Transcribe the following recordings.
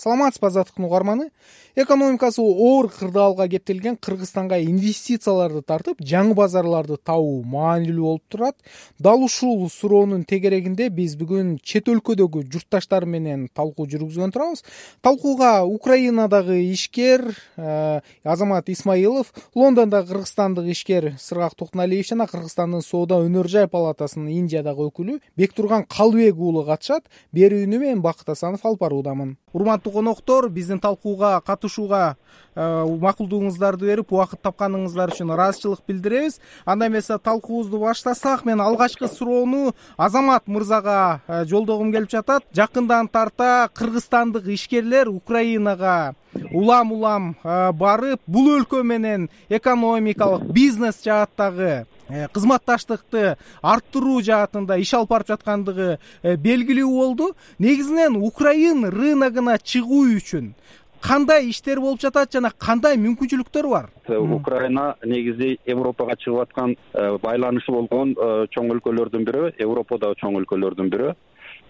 саламатсызбы азаттыктын угарманы? Экономикасы оор кырдаалга кептелген кыргызстанга инвестицияларды тартып жаңы базарларды табуу маанилүү болуп турат. Дал ушул суроонун тегерегинде биз бүгүн чет өлкөдөгү журтташтар менен талкуу жүргүзгөн турабыз. Талкууга украинадагы ишкер э, азамат исмаилов лондондогу кыргызстандык ишкер сыргак токтоналиев жана кыргызстандын соода өнөр жай палатасынын индиядагы өкүлү бектурган калыбек уулу катышат. Берүүнү мен бакыт асанов алып баруудамын. Урматтуу коноктор биздин талкууга катышууга э, макулдугуңуздарды берип убакыт тапканыңыздар үчүн ыраазычылык билдиребиз. Андай эмесе талкуубузду баштасак мен алгачкы суроону азамат мырзага э, жолдогум келип жатат. Жакындан тарта кыргызстандык ишкерлер украинага улам улам э, барып бул өлкө менен экономикалык бизнес жааттагы кызматташтыкты арттыруу жаатында иш алып барып жаткандыгы э, белгилүү болду. Негизинен украин рыногуна чыгуу үчүн кандай иштер болуп жатат жана кандай мүмкүнчүлүктөр бар? Э, украина негизи европага чыгып аткан байланышы болгон чоң өлкөлөрдүн бири европадагы чоң өлкөлөрдүн бири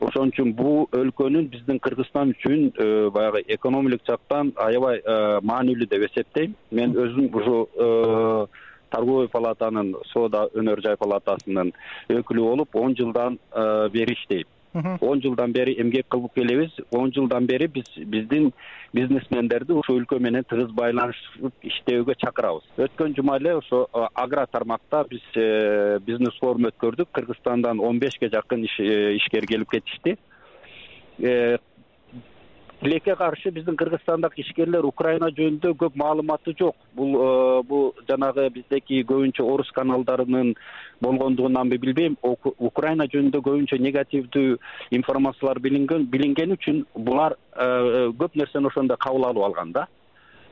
ошон үчүн бул өлкөнүн биздин кыргызстан үчүн баягы экономикалык жактан аябай маанилүү деп эсептейм. Мен өзүм ушу торговый палатанын соода өнөр жай палатасынын өкүлү болуп он жылдан э, бери иштейм. Он жылдан бери эмгек кылып келебиз. Он жылдан бери биз биздин бизнесмендерди ушул өлкө менен тыгыз байланышып иштөөгө чакырабыз. Өткөн жума эле ошо э, агро тармакта биз э, бизнес форум өткөрдүк. Кыргызстандан он бешке жакын ишкер келип кетишти тилекке каршы биздин кыргызстандагы ишкерлер украина жөнүндө көп маалыматы жок бул э, бул жанагы биздеки көбүнчө орус каналдарынын болгондугунанбы билбейм. Украина жөнүндө көбүнчө негативдүү информациялар билинген билингени үчүн булар э, көп нерсени ошондой кабыл алып алган да.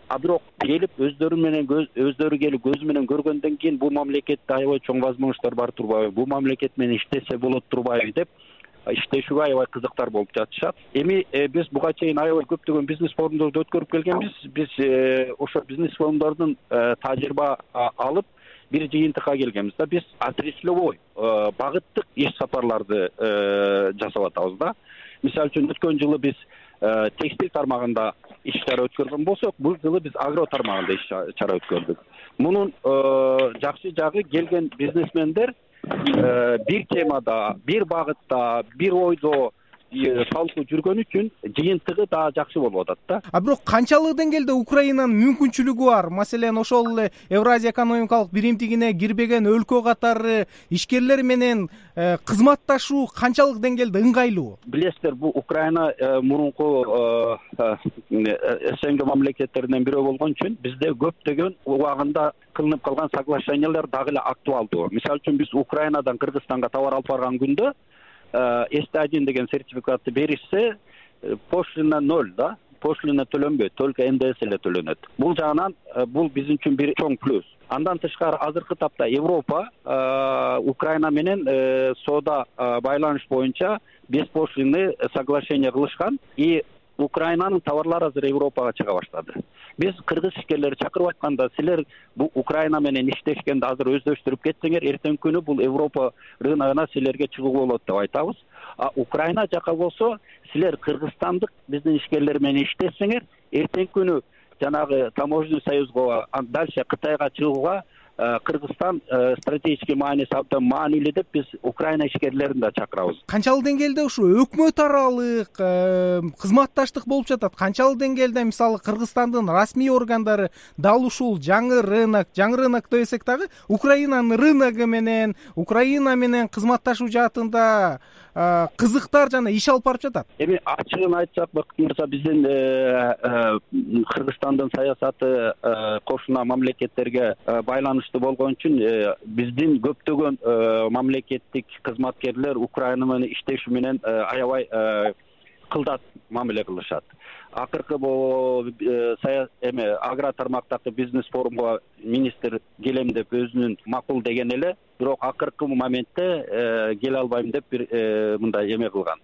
А бирок келип өздөрү менен өздөрү келип көзү менен көргөндөн кийин бул мамлекетте аябай чоң возможностьтор бар турбайбы. Бул мамлекет менен иштесе болот турбайбы деп иштешүүгө аябай кызыктар болуп жатышат. Эми э, биз буга чейин аябай көптөгөн бизнес форумдорду өткөрүп келгенбиз. Биз э, ошо бизнес форумдордун э, тажрыйба алып бир жыйынтыкка келгенбиз да. Биз отраслевой багыттык иш сапарларды жасап атабыз да. Мисалы үчүн өткөн жылы биз текстиль тармагында иш чара өткөргөн болсок бул жылы биз агро тармагында иш чара өткөрдүк. Мунун жакшы жагы келген бизнесмендер бир темада бир багытта бир ойдо талкуу жүргөнү үчүн жыйынтыгы дагы жакшы болуп атат да. А бирок канчалык деңгээлде украинанын мүмкүнчүлүгү бар. Маселен ошол эле евразия экономикалык биримдигине кирбеген өлкө катары ишкерлер менен э, кызматташуу канчалык деңгээлде ыңгайлуу. Билесиздер бул украина э, мурунку э, снг мамлекеттеринен бирөө болгон үчүн бизде көптөгөн убагында кылынып калган соглашениялар дагы эле актуалдуу. Мисалы үчүн биз украинадан кыргызстанга товар алып барган күндө ст один деген сертификатты беришсе э, пошлина ноль да? Пошлина төлөнбөйт только ндс эле төлөнөт. Бул жагынан э, бул биз үчүн бир чоң плюс. Андан тышкары азыркы тапта европа э, украина менен соода байланыш боюнча беспошлинный соглашение кылышкан. И украинанын товарлары азыр европага чыга баштады. Биз кыргыз ишкерлерди чакырып айтканда силер бул украина менен иштешкенди азыр өздөштүрүп кетсеңер эртеңки күнү бул европа рыногуна силерге чыгууга болот деп айтабыз. А украина жака болсо силер кыргызстандык биздин ишкерлер менен иштесеңер эртеңки күнү жанагы таможенный союзго дальше кытайга чыгууга кыргызстан э, стратегический мааниси абдан маанилүү деп биз украина ишкерлерин да чакырабыз. Канчалык деңгээлде ушу өкмөт аралык э, кызматташтык болуп жатат? Канчалык деңгээлде мисалы кыргызстандын расмий органдары дал ушул жаңы рынок жаңы рынок десек дагы украинанын рыногу менен украина менен кызматташуу жаатында кызыктар жана иш алып барып жатат? Эми ачыгын айтсак бакыт мырза биздин кыргызстандын саясаты кошуна мамлекеттерге байланыш болгон үчүн э, биздин көптөгөн э, мамлекеттик кызматкерлер украина менен иштешүү менен э, аябай кылдат мамиле кылышат. Акыркы могу эме агро тармактагы бизнес форумга министр келем деп өзүнүн макул деген эле бирок акыркы моментте келе албайм деп бир мындай эме кылган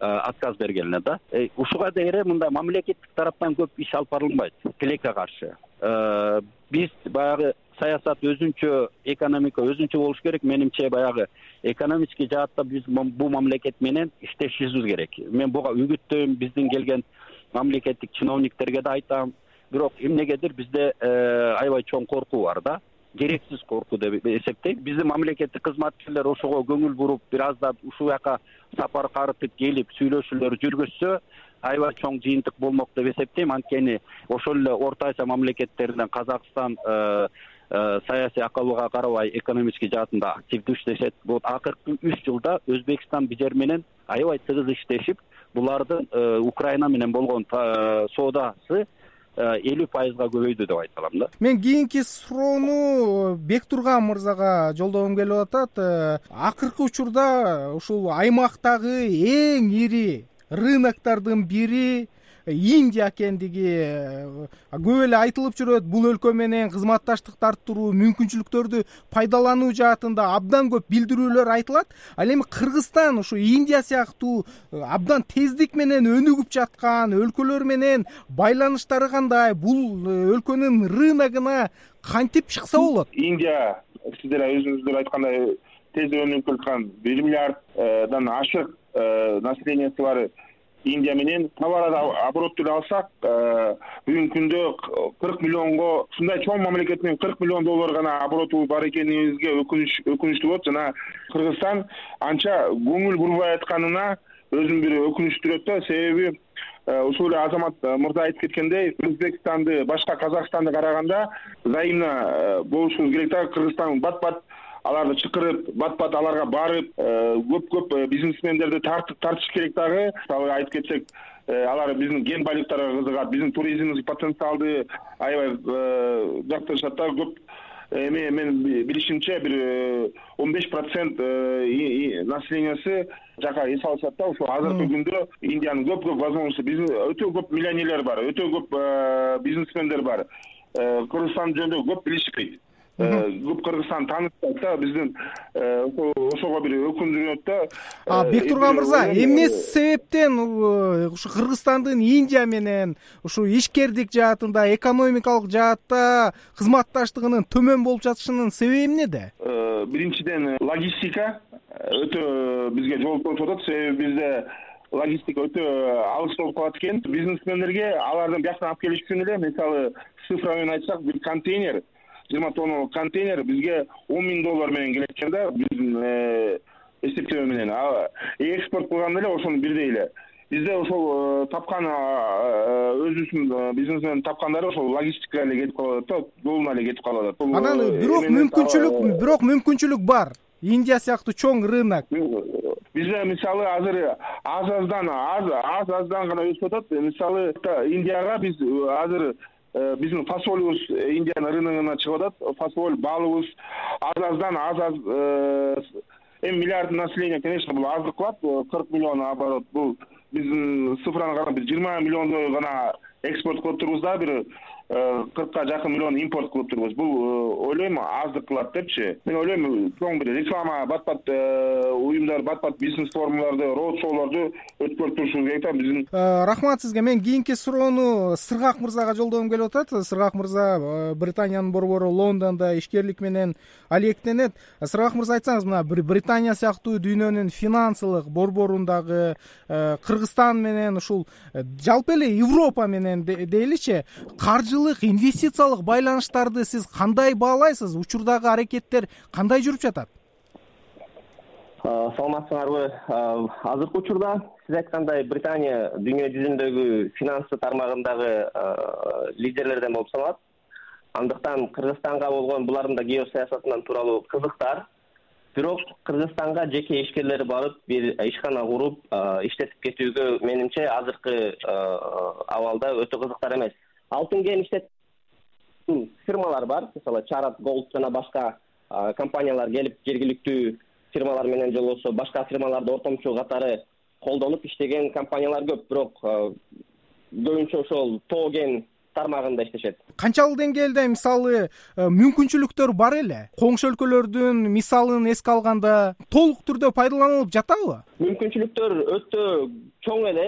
отказ берген эле да ушуга дейре мындай мамлекеттик тараптан көп иш алып барылбайт тилекке каршы. Биз баягы саясат өзүнчө экономика өзүнчө болуш керек. Менимче баягы экономический жаатта биз бул мамлекет менен иштешибиз керек. Мен буга үгүттөйм биздин келген мамлекеттик чиновниктерге да айтам. Бирок эмнегедир бизде аябай чоң коркуу бар да. Керексиз коркуу деп эсептейм биздин мамлекеттик кызматкерлер ошого көңүл буруп бир аздап ушул жака сапар карытып келип сүйлөшүүлөр жүргүзсө аябай чоң жыйынтык болмок деп эсептейм. Анткени ошол эле орто азия мамлекеттеринен казакстан э, э, саясий акыбалга карабай экономический жаатында активдүү иштешет. Вот акыркы үч жылда өзбекстан бижер менен аябай тыгыз иштешип булардын э, украина менен болгон соодасы элүү пайызга көбөйдү деп айта алам да. Мен кийинки суроону бектурган мырзага жолдогум келип атат. Акыркы учурда ушул аймактагы эң ири рыноктордун бири индия экендиги э, көп эле айтылып жүрөт бул өлкө менен кызматташтыкты арттыруу мүмкүнчүлүктөрдү пайдалануу жаатында абдан көп билдирүүлөр айтылат. Ал эми кыргызстан ушу индия сыяктуу э, абдан тездик менен өнүгүп жаткан өлкөлөр менен байланыштары кандай бул э, өлкөнүн рыногуна кантип чыкса болот? Индия сиздер өзүңүздөр айткандай тез өнүгүп келаткан бир миллиарддан ашык населениясы бар индия менен товар оборотду эле алсак э, бүгүнкү күндө кырк миллионго ушундай чоң мамлекет менен кырк миллион доллар гана обороту бар экенибизге өкүнүч өкүнүчтүү болот. Жана кыргызстан анча көңүл бурбай атканына өзүм бир өкүнүчтүрөт да. Себеби э, ушул эле азамат э, мырза айтып кеткендей өзбекстанды башка казакстанды караганда взаимно болушубуз керек да. Кыргызстан бат бат аларды чакырып бат бат аларга барып э, көп көп э, бизнесмендерди тартып тартыш керек дагы. Мисалы айтып кетсек э, алар биздин кен байлыктарга кызыгат биздин туризмибиз потенциалды аябай жактырышат да. Көп эми менин билишимче бир он беш процент населениясы жака эс алышат да. Ушул азыркы күндө индиянын көп көп возможностью өтө көп миллионерлер бар өтө көп бизнесмендер бар. Кыргызстан жөнүндө көп билишпейт көп кыргызстан таанышпайт да биздин э, ошого бир өкүндүрөт да. Бектурган э, мырза эмне себептен ушу кыргызстандын индия менен ушу ишкердик жаатында экономикалык жаатта кызматташтыгынын төмөн болуп жатышынын себеби эмнеде биринчиден логистика өтө бизге жолуктуруп атат. Себеби бизде логистика өтө алыс болуп калат экен. Бизнесмендерге алардын бияктан алып келиш үчүн эле мисалы цифра менен айтсак бир контейнер жыйырма тонналык контейнер бизге он миң доллар менен келет экен да биздин э, эсептөө менен. Экспорт кылганда эле ошону бирдей эле. Бизде ошол э, тапкан өзүбүздүн бизнесмен тапкандары ошол логистикага эле кетип калып атат да жолуна эле кетип калып атат анан бирок мүмкүнчүлүк бирок мүмкүнчүлүк бар. Индия сыяктуу чоң рынок. Бизде мисалы азыр аз аздан аз аз аздан гана өсүп атат. Мисалы индияга биз азыр Э, биздин фасолубуз индиянын рыногуна чыгып атат. Фасоль балыбыз аз аздан аз аз э, эми миллиард население конечно бул аздык кылат. Кырк миллион оборот. Бул биздин цифраны карап бир жыйырма миллиондой гана экспорт кылып турбуз да бир. Э, кыркка жакын миллион импорт кылып турбуз. Бул э, ойлойм аздык кылат депчи. Мен ойлойм чоң бир реклама бат бат э, уюмдар бат бат бизнес форумдарды роуд шоулорду өткөрүп турушубуз керек да биздин. Рахмат сизге. Мен кийинки суроону сыргак мырзага жолдогум келип атат. Сыргак мырза британиянын борбору лондондо ишкерлик менен алектенет. Сыргак мырза айтсаңыз мына британия сыяктуу дүйнөнүн финансылык борборундагы кыргызстан менен ушул жалпы эле европа менен дейли каржы инвестициялык байланыштарды сиз кандай баалайсыз? Учурдагы аракеттер кандай жүрүп жатат? Саламатсыңарбы азыркы учурда сиз айткандай британия дүйнө жүзүндөгү финансы тармагындагы лидерлерден болуп саналат андыктан кыргызстанга болгон булардын да геосаясатынан тууралуу кызыктар. Бирок кыргызстанга жеке ишкерлер барып бир ишкана куруп иштетип кетүүгө менимче азыркы абалда өтө кызыктар эмес алтын кен иштет фирмалар бар. Мисалы чарат голд жана башка компаниялар келип жергиликтүү фирмалар менен же болбосо башка фирмаларды ортомчу катары колдонуп иштеген компаниялар көп. Бирок көбүнчө ошол тоо кен тармагында иштешет. Канчалык деңгээлде мисалы мүмкүнчүлүктөр бар эле? Коңшу өлкөлөрдүн мисалын эске алганда толук түрдө пайдаланылып жатабы? Мүмкүнчүлүктөр өтө чоң эле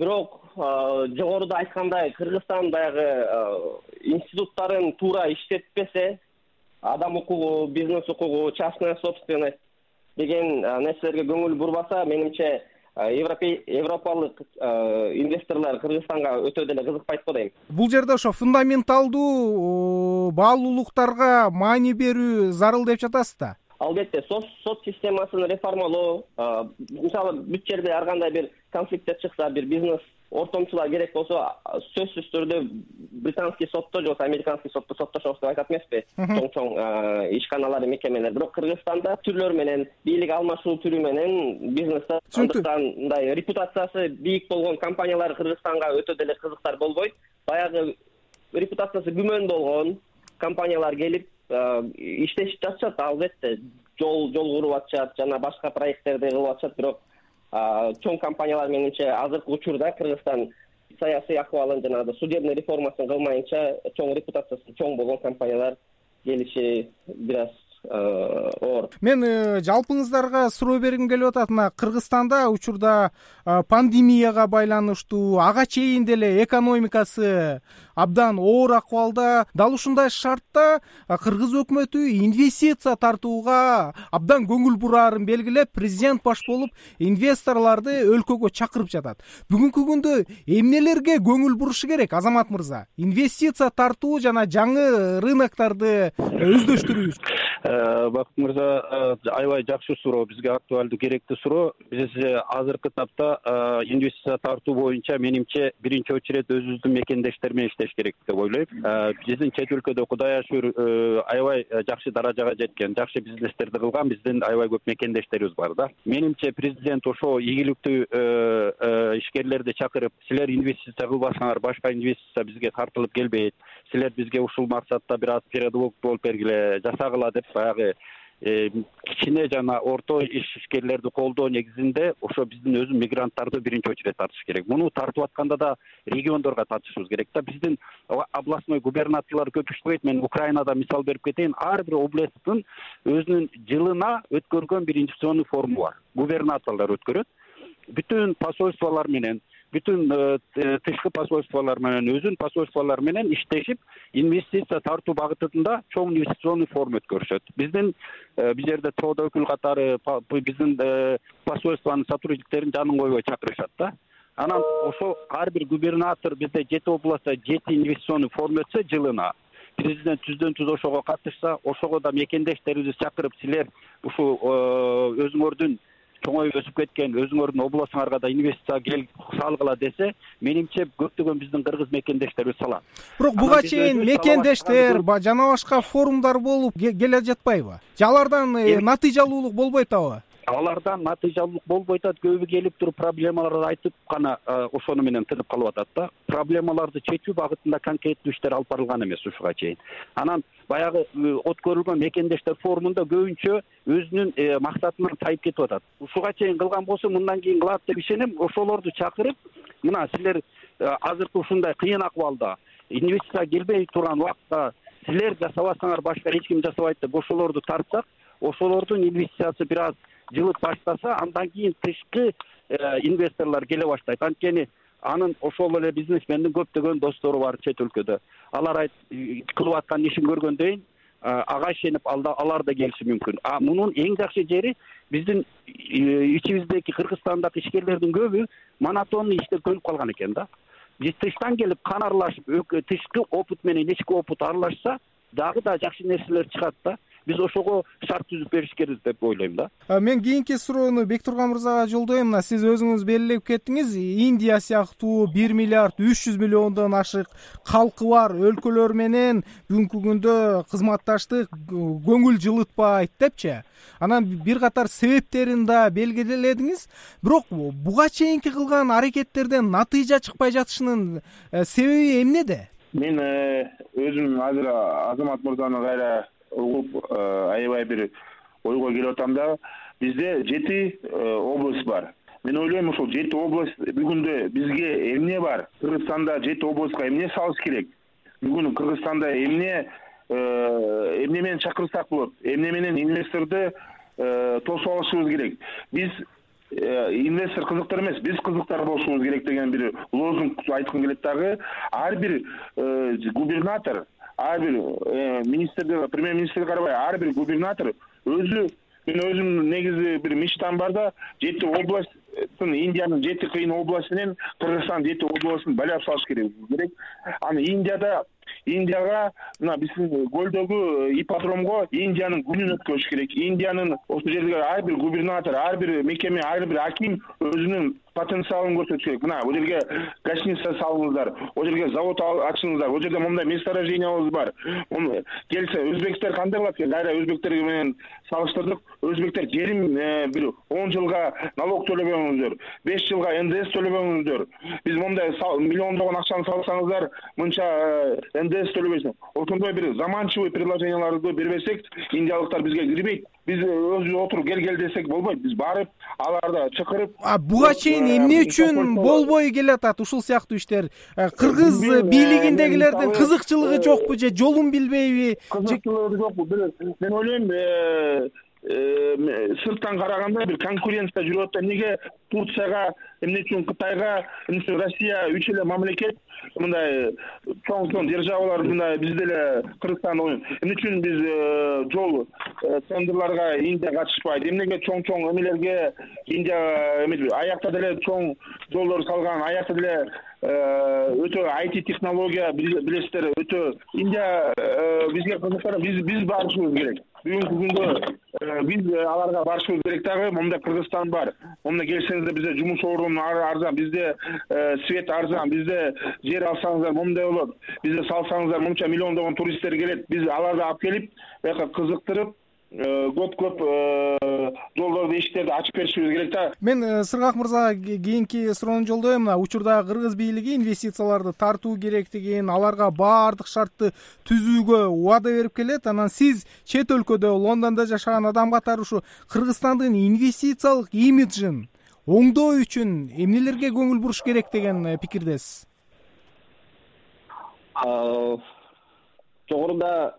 бирок жогоруда айткандай кыргызстан баягы институттарын туура иштетпесе адам укугу бизнес укугу частная собственность деген нерселерге көңүл бурбаса менимче европалык инвесторлор кыргызстанга өтө деле кызыкпайт го дейм. Бул жерде ошо фундаменталдуу баалуулуктарга маани берүү зарыл деп жатасыз да? Албетте сот системасын реформалоо мисалы бүт жерде ар кандай бир конфликттер чыкса бир бизнес ортомчулар керек болсо сөзсүз түрдө британский сотто же болбосо американский сотто соттошобуз деп айтат эмеспи. Чоң чоң ишканалар мекемелер. Бирок кыргызстанда түрлөр менен бийлик алмашуу түрү менен түшүнүктүү андыктан мындай репутациясы бийик болгон компаниялар кыргызстанга өтө деле кызыктар болбойт. Баягы репутациясы күмөн болгон компаниялар келип иштешип жатышат албетте. Жол жол куруп атышат жана башка проекттерди кылып атышат. Бирок чоң компаниялар менимче азыркы учурда кыргызстан саясий акыбалын жанагы судебный реформасын кылмайынча чоң репутациясы чоң болгон компаниялар келиши бир аз оор мен э, жалпыңыздарга суроо бергим келип атат. Мына кыргызстанда учурда э, пандемияга байланыштуу ага чейин деле экономикасы абдан оор акыбалда. Дал ушундай шартта кыргыз өкмөтү инвестиция тартууга абдан көңүл бураарын белгилеп президент баш болуп инвесторлорду өлкөгө чакырып жатат. Бүгүнкү күндө эмнелерге көңүл бурушу керек азамат мырза? Инвестиция тартуу жана жаңы рынокторду өздөштүрүү үчүн Э, бакыт мырза э, аябай жакшы суроо бизге актуалдуу керектүү суроо. Биз азыркы тапта э, инвестиция тартуу боюнча менимче биринчи очередь өзүбүздүн мекендештер менен иштеш керек деп ойлойм. Биздин чет өлкөдө кудайга шүгүр аябай жакшы даражага жеткен жакшы бизнестерди кылган биздин аябай көп мекендештерибиз бар да. Менимче президент ошол ийгиликтүү ишкерлерди чакырып силер инвестиция кылбасаңар башка инвестиция бизге тартылып келбейт. Силер бизге ушул максатта бир аз предлог болуп бергиле жасагыла деп баягы э, кичине жана орто ишкерлерди колдоо негизинде ошо биздин өзү мигранттарды биринчи очередь тартыш керек. Муну тартып атканда да региондорго тартышыбыз керек да. Биздин областной губернаторлор көп иштебейт мен украинадан мисал берип кетейин. Ар бир областтын өзүнүн жылына өткөргөн бир инвестиционный форуму бар губернаторлор өткөрөт. Бүтүн посольстволор менен бүтүн э, тышкы посольстволор менен өзүнүн посольстволору менен иштешип инвестиция тартуу багытында чоң инвестиционный форум өткөрүшөт. Биздин э, бул жерде соода өкүл катары биздин э, посольствонун сотрудниктерин жанын койбой чакырышат да. Анан ошол ар бир губернатор бизде жети областта жети инвестиционный форум өтсө жылына президент түздөн түз ошого катышса ошого да мекендештерибизди чакырып силер ушул өзүңөрдүн чоңоюп өсүп кеткен өзүңөрдүн областуңарга да инвестиция кел салгыла десе менимче көптөгөн биздин кыргыз мекендештерибиз салат. Бирок буга чейин мекендештер жана башка форумдар болуп келе жатпайбы? Же алардан э, натыйжалуулук болбой атабы алардан натыйжалуулук болбой атат. Көбү келип туруп проблемаларды айтып гана э, ошону менен тынып калып атат да. Проблемаларды чечүү багытында конкреттүү иштер алып барылган эмес ушуга чейин. Анан баягы э, өткөрүлгөн мекендештер форумунда көбүнчө өзүнүн э, максатынан тайып кетип атат. Ушуга чейин кылган болсо мындан кийин кылат деп ишенем. Ошолорду чакырып мына силер азыркы ушундай кыйын акыбалда инвестиция келбей турган убакытта силер жасабасаңар башка эч ким жасабайт деп ошолорду тартсак ошолордун инвестициясы бир аз жылып баштаса андан кийин тышкы э, инвесторлор келе баштайт. Анткени анын ошол эле бизнесмендин көптөгөн достору бар чет өлкөдө. Алар кылып аткан ишин көргөндөн кийин ага ишенип алар да келиши мүмкүн. А мунун эң жакшы жери биздин ичибиздеки кыргызстандагы ишкерлердин көбү монотонный иштеп көнүп калган экен да. Биз тыштан келип кан аралашып тышкы опыт менен ички опыт аралашса дагы да жакшы нерселер чыгат да биз ошого шарт түзүп бериш керекбиз деп ойлойм да. Мен кийинки суроону бектурган мырзага жолдоем мына сиз өзүңүз белгилеп кеттиңиз индия сыяктуу бир миллиард үч жүз миллиондон ашык калкы бар. Өлкөлөр менен бүгүнкү күндө кызматташтык көңүл жылытпайт депчи. Анан бир катар себептерин да белгиледиңиз. Бирок буга чейинки кылган аракеттерден натыйжа чыкпай жатышынын э, себеби эмнеде? Мен э, өзүм азыр азамат мырзаны кайра угуп э, аябай бир ойго келип атам да. Бизде жети э, область бар. Мен ойлойм ушул жети область бүгүндө бизге эмне бар? Кыргызстанда жети областка эмне салыш керек? Бүгүн кыргызстанда эмне э, эмне менен чакырсак болот? Эмне менен инвесторду тосуп алышыбыз керек? Биз инвестор кызыктар эмес биз кызыктар болушубуз керек деген бир лозунг айткым келет дагы. Ар бир губернатор ар бир э, министрди премьер министрди карабай ар бир губернатор өзү мен өзүм негизи бир мечтам бар да жети область индиянын жети кыйын области менен кыргызстандын жети областын байлап салыш керек аны индияда индияга мына биздин көлдөгү ипподромго индиянын күнүн өткөзүш керек. Индиянын ошол жердеги ар бир губернатор ар бир мекеме ар бир аким өзүнүн потенциалын көрсөтүш керек. Мына бул жерге гостиница салыңыздар ал жерге завод ачыңыздар бул жерде моундай месторождениябыз бар. Келсе өзбектер кандай кылат кайра өзбектер менен салыштырдык. Өзбектер керим э, бир он жылга налог төлөбөңүздөр беш жылга ндс төлөбөңүздөр биз моундай миллиондогон акчаны салсаңыздар мынча э, ндс төлөбөйсүң ошондой бир заманчивый предложенияларды бербесек индиялыктар бизге кирбейт биз өзүбүз отуруп келгиле десек болбойт. Биз барып аларды чакырып буга чейин эмне үчүн болбой келатат ушул сыяктуу иштер? Э, кыргыз бийлигиндегилердин кызыкчылыгы жокпу же жолун билбейби? Кызыкчылыгы жокпу. Мен ойлойм э, э, сырттан караганда бир конкуренция жүрүп атат. Эмнеге турцияга эмне үчүн кытайга эмне үчүн россия үч эле мамлекет мындай чоң чоң державалар мындай биз деле кыргызстан эмне үчүн биз э, жол э, тендерларга индия катышпайт? Эмнеге чоң чоң эмелерге индия аякта деле чоң жолдор салган аякта деле э, өтө айти технология билесиздер өтө индия бизге кызыктар. Биз барышыбыз керек. Бүгүнкү күндө биз аларга барышыбыз керек дагы. Момундай кыргызстан бар. Момундай келсеңиздер бизде жумуш орун арзан бизде свет арзан бизде жер алсаңыздар момундай болот. Бизде салсаңыздар мынча миллиондогон туристтер келет. Биз аларды алып келип бияка кызыктырып э, көп көп э, жолдорду эшиктерди ачып беришибиз керек да. Мен э, сыргак мырзага кийинки суроону жолдоем мына учурда кыргыз бийлиги инвестицияларды тартуу керектигин аларга баардык шартты түзүүгө убада берип келет. Анан сиз чет өлкөдө лондондо жашаган адам катары ушу кыргызстандын инвестициялык имиджин оңдоо үчүн эмнелерге көңүл буруш керек деген пикирдесиз жогоруда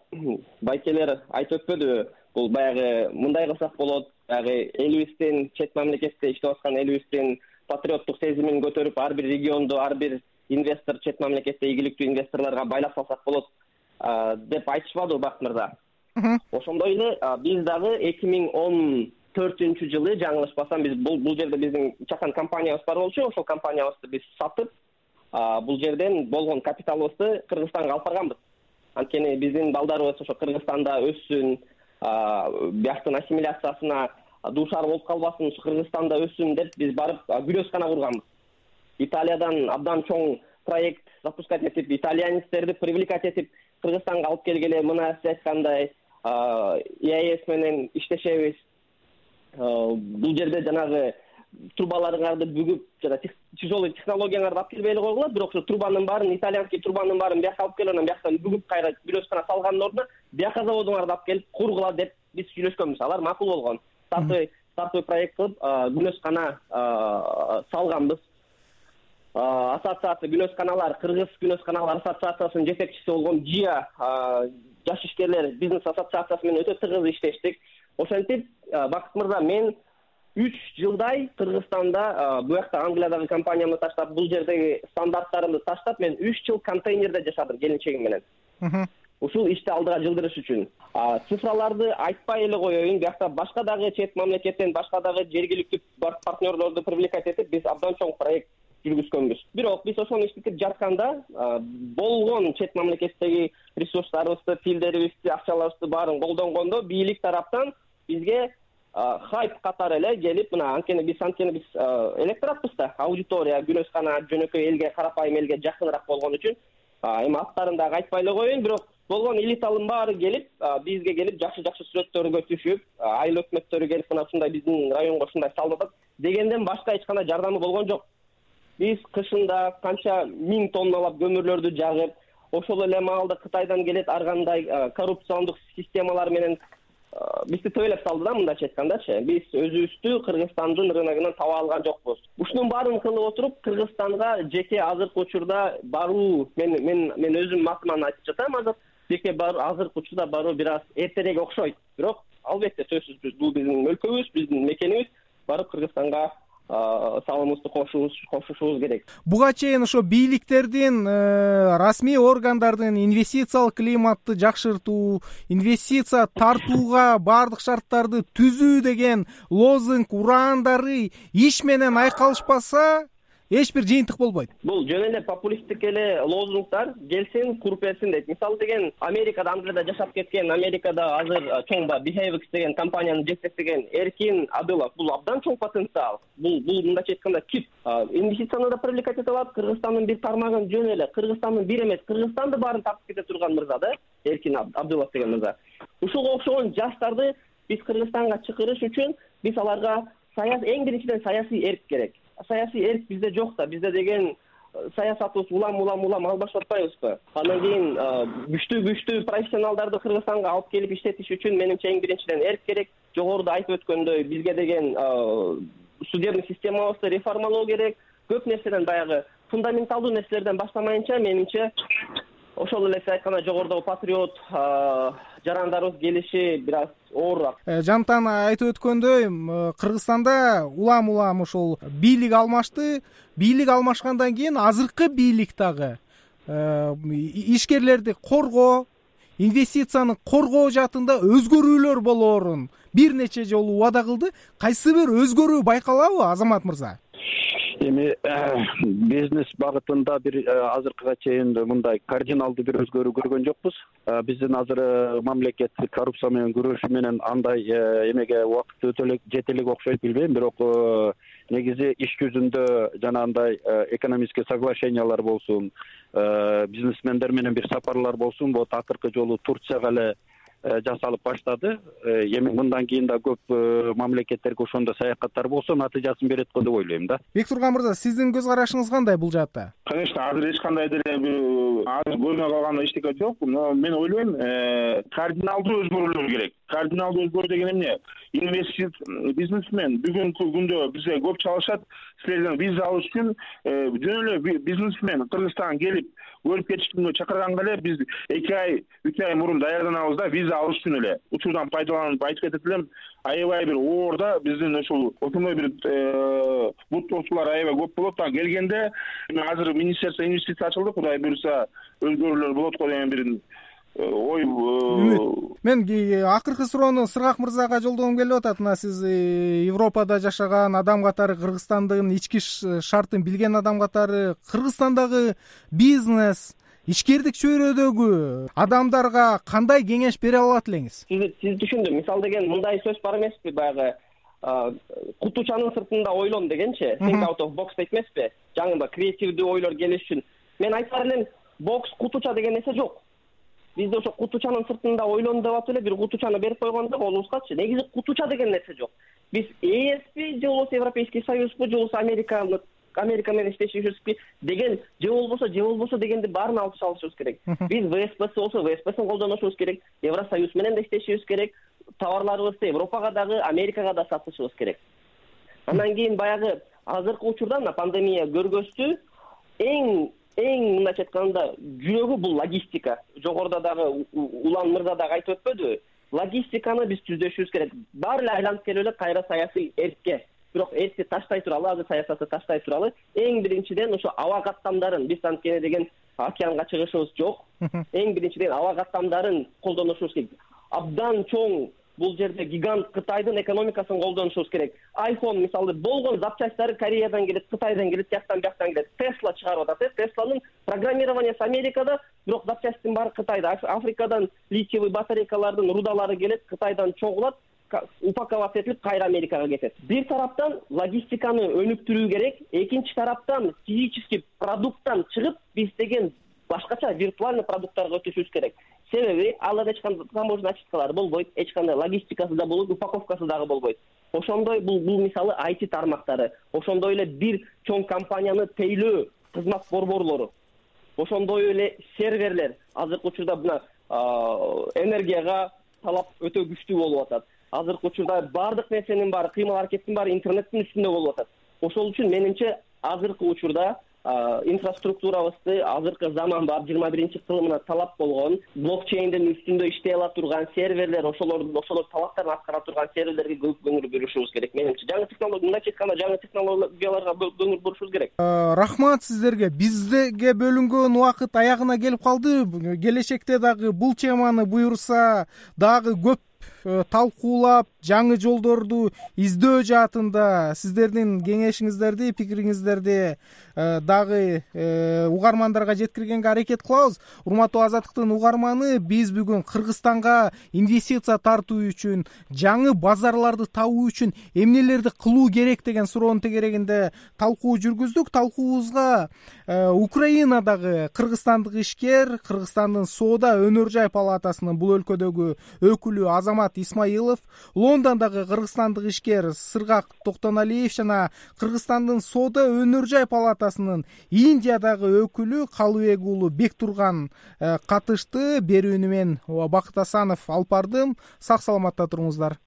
байкелер айтып өтпөдүбү бул баягы мындай кылсак болот. Баягы элибиздин чет мамлекетте иштеп аткан элибиздин патриоттук сезимин көтөрүп ар бир регионду ар бир инвестор чет мамлекетте ийгиликтүү инвесторлорго байлап салсак болот деп айтышпадыбы бакыт мырза ошондой эле биз дагы эки миң он төртүнчү жылы жаңылышпасам биз бул жерде биздин чакан компаниябыз бар болчу ошол компаниябызды биз сатып бул жерден болгон капиталыбызды кыргызстанга алып барганбыз. Анткени биздин балдарыбыз ошо кыргызстанда өссүн бияктын ассимиляциясына дуушар болуп калбасын кыргызстанда өссүн деп биз барып күрөзкана курганбыз. Италиядан абдан чоң проект запускать этип итальянецтерди привлекать этип кыргызстанга алып келгиле мына сиз айткандай еаэс менен иштешебиз. Бул жерде жанагы трубаларыңарды бүгүп жана тяжелый технологияңарды алып келбей эле койгула бирок ошо трубанын баарын итальянский трубанын баарын бияка алып келип анан бияктан бүгүп кайра күрөзкана салгандын ордуна бияка заводуңарды алып келип кургула деп биз сүйлөшкөнбүз. Алар макул болгон. Стартовый стартовый проект кылып күнөзкана салганбыз. Ассоциация күнөзканалар кыргыз күнөзканалар ассоциациясынын жетекчиси болгон жия жаш ишкерлер бизнес ассоциациясы менен өтө тыгыз иштештик. Ошентип бакыт мырза мен үч жылдай кыргызстанда буякта англиядагы компаниямды таштап бул жердеги стандарттарымды таштап мен үч жыл контейнерде жашадым келинчегим менен. Ушул ишти алдыга жылдырыш үчүн. Цифраларды айтпай эле коеюн биякта башка дагы чет мамлекеттен башка дагы жергиликтүү партнерлорду привлекать этип биз абдан чоң проект жүргүзгөнбүз. Бирок биз ошону иштетип жатканда болгон чет мамлекеттеги ресурстарыбызды тилдерибизди акчаларыбызды баарын колдонгондо бийлик тараптан бизге хайп катары эле келип мына анткени биз анткени биз электоратпыз да. Аудитория күнөзкана жөнөкөй элге карапайым элге жакыныраак болгон үчүн эми аттарын дагы айтпай эле коеюн бирок болгон элитанын баары келип бизге келип жакшы жакшы сүрөттөргө түшүп айыл өкмөттөрү келип мына ушундай биздин районго ушундай салынып атат дегенден башка эч кандай жардамы болгон жок. Биз кышында канча миң тонналап көмүрлөрдү жагып ошол эле маалда кытайдан келет ар кандай коррупциондук системалар менен бизди төбөлөп салды да мындайча айткандачы. Биз өзүбүздү кыргызстандын рыногунан таба алган жокпуз. Ушунун баарын кылып отуруп кыргызстанга жеке азыркы учурда баруу мен мен мен өзүмдүн атыман айтып жатам азыр. Жеке азыркы учурда баруу бир аз эртерээк окшойт. Бирок албетте сөзсүз бул биздин өлкөбүз биздин мекенибиз. Барып кыргызстанга салымыбызды кошушубуз керек. Буга чейин ошо бийликтердин э, расмий органдардын инвестициялык климатты жакшыртуу инвестиция тартууга баардык шарттарды түзүү деген лозунг ураандары иш менен айкалышпаса эч бир жыйынтык болбойт. Бул жөн эле популисттик эле лозунгдар. Келсин куруп берсин дейт. Мисалы деген америкада англияда жашап кеткен америкада азыр чоң баягы behvx деген компанияны жетектеген эркин адылов бул абдан чоң потенциал. Бул бул мындайча айтканда кит. Инвестицияны да привлекать эте алат кыргызстандын бир тармагын жөн эле кыргызстандын бир эмес кыргызстанды баарын тартып кете турган мырза да эркин абдылов деген мырза. Ушуга окшогон жаштарды биз кыргызстанга чакырыш үчүн биз аларга эң биринчиден саясий эрк керек саясий эрк бизде жок да. Бизде деген э, саясатыбыз улам улам улам албашып атпайбызбы андан кийин э, күчтүү күчтүү профессионалдарды кыргызстанга алып келип иштетиш үчүн менимче эң биринчиден эрк керек. Жогоруда айтып өткөндөй бизге деген э, судебный системабызды реформалоо керек. Көп нерседен баягы фундаменталдуу нерселерден баштамайынча менимче ошол эле сиз айткандай жогорудагы патриот жарандарыбыз келиши бир аз оорураак. Э, жантан айтып өткөндөй кыргызстанда улам улам ушул бийлик алмашты. Бийлик алмашкандан кийин азыркы бийлик дагы э, ишкерлерди коргоо инвестицияны коргоо жаатында өзгөрүүлөр болоорун бир нече жолу убада кылды. Кайсы бир өзгөрүү байкалабы азамат мырза эми э, бизнес багытында бир э, азыркыга чейин мындай кардиналдуу бир өзгөрүү көргөн жокпуз. Э, биздин азыр мамлекет коррупция менен күрөшүү менен андай эмеге убакыт өтө элек жете элек окшойт билбейм. Бирок негизи иш жүзүндө жанагындай экономический соглашениялар болсун бизнесмендер менен бир сапарлар болсун. Вот акыркы жолу турцияга эле жасалып баштады. Э, эми мындан кийин да көп э, мамлекеттерге ошондой саякаттар болсо натыйжасын берет го деп ойлойм да. Бектурган мырза сиздин көз карашыңыз кандай бул жаатта? Конечно азыр эч кандай деле бир азыр көрүнө калган эчтеке жок. Но мен ойлойм кардиналдуу өзгөрүүлөр керек кардиналдуу өзгөрүү деген эмне? Инвести бизнесмен бүгүнкү күндө бизге көп чалышат. Силерден виза алыш үчүн жөн эле бизнесмен кыргызстанга келип көрүп кетиш үчүн чакырганга эле биз эки ай үч ай мурун даярданабыз да виза алыш үчүн эле. Учурдан пайдаланып айтып кетет элем аябай бир оор да биздин ушул ошондой бир э, буттоочулар аябай көп болот. А келгенде азыр министерство инвестиция ачылды кудай буюрса өзгөрүүлөр болот го деген бир Э, ой үмүт. Мен акыркы суроону сыргак мырзага жолдогум келип атат. Мына сиз э, европада жашаган адам катары кыргызстандын ички шартын билген адам катары кыргызстандагы бизнес ишкердик чөйрөдөгү адамдарга кандай кеңеш бере алат элеңиз? Сизди түшүндүм. Мисалы деген мындай сөз бар эмеспи? Баягы кутучанын сыртында ойлон дегенчи think out of box дейт эмеспи? Жаңы креативдүү ойлор келиш үчүн. Мен айтаар элем бокс кутуча деген нерсе жок бизде ошо кутучанын сыртында ойлон деп атып эле бир кутучаны берип койгондо колубузгачы негизи кутуча деген нерсе жок. Биз эспи же болбосо европейский союзбу же болбосо американы америка менен иштешибизби деген же болбосо же болбосо дегенди баарын алып салышыбыз керек. Биз вспс болсо вспсин колдонушубуз керек евросоюз менен да иштешибиз керек товарларыбызды европага дагы америкага да сатышыбыз керек. Андан кийин баягы азыркы учурда мына пандемия көргөздү эң эң мындайча айтканда жүрөгү бул логистика. Жогоруда дагы улан мырза дагы айтып өтпөдүбү логистиканы биз түздөшүбүз керек. Баары эле айланып келип эле кайра саясий эркке. Бирок эркти таштай туралы азыр саясатты таштай туралы эң биринчиден ошо аба каттамдарын биз анткени деген океанга чыгышыбыз жок. Эң биринчиден аба каттамдарын колдонушубуз керек. Абдан чоң бул жерде гигант кытайдын экономикасын колдонушубуз керек. айфон мисалы болгон запчастьтары кореядан келет кытайдан келет тияктан бияктан келет. Тесла чыгарып атат э. Тесланын программированиясы америкада бирок запчастьтин баары кытайда. Африкадан литиевый батарейкалардын рудалары келет кытайдан чогулат упаковаться этилип кайра америкага кетет. Бир тараптан логистиканы өнүктүрүү керек. Экинчи тараптан физический продукттан чыгып биз деген башкача виртуальный продукттарга өтүшүбүз керек. Себеби ал эч кандай таможня очисткалары болбойт эч кандай логистикасы да болбойт упаковкасы дагы болбойт. Ошондой бул бул мисалы айти тармактары ошондой эле бир чоң компанияны тейлөө кызмат борборлору ошондой эле серверлер. Азыркы учурда мына энергияга талап өтө күчтүү болуп атат. Азыркы учурда баардык нерсенин баары кыймыл аракеттин баары интернеттин үстүндө болуп атат. Ошол үчүн менимче азыркы учурда инфраструктурабызды азыркы заманбап жыйырма биринчи кылымына талап болгон блокчейндин үстүндө иштей ала турган серверлер ошолор ошолор талаптарын аткара турган серверлерге көп көңүл бурушубуз керек. Менимче жаңы технология мындайча айтканда жаңы технологияларга көңүл бурушубуз керек. Рахмат сиздерге. Бизге бөлүнгөн убакыт аягына келип калды. Келечекте дагы бул теманы буюрса дагы көп талкуулап жаңы жолдорду издөө жаатында сиздердин кеңешиңиздерди пикириңиздерди э, дагы э, угармандарга жеткиргенге аракет кылабыз. Урматтуу азаттыктын угарманы биз бүгүн кыргызстанга инвестиция тартуу үчүн жаңы базарларды табуу үчүн эмнелерди кылуу керек деген суроонун тегерегинде талкуу жүргүздүк. Талкуубузга украинадагы кыргызстандык ишкер кыргызстандын соода өнөр жай палатасынын бул өлкөдөгү өкүлү азамат исмаилов лондондогу кыргызстандык ишкер сыргак токтоналиев жана кыргызстандын соода өнөр жай палатасынын индиядагы өкүлү калыбек уулу бектурган э, катышты берүүнү мен бакыт асанов алып бардым сак саламатта туруңуздар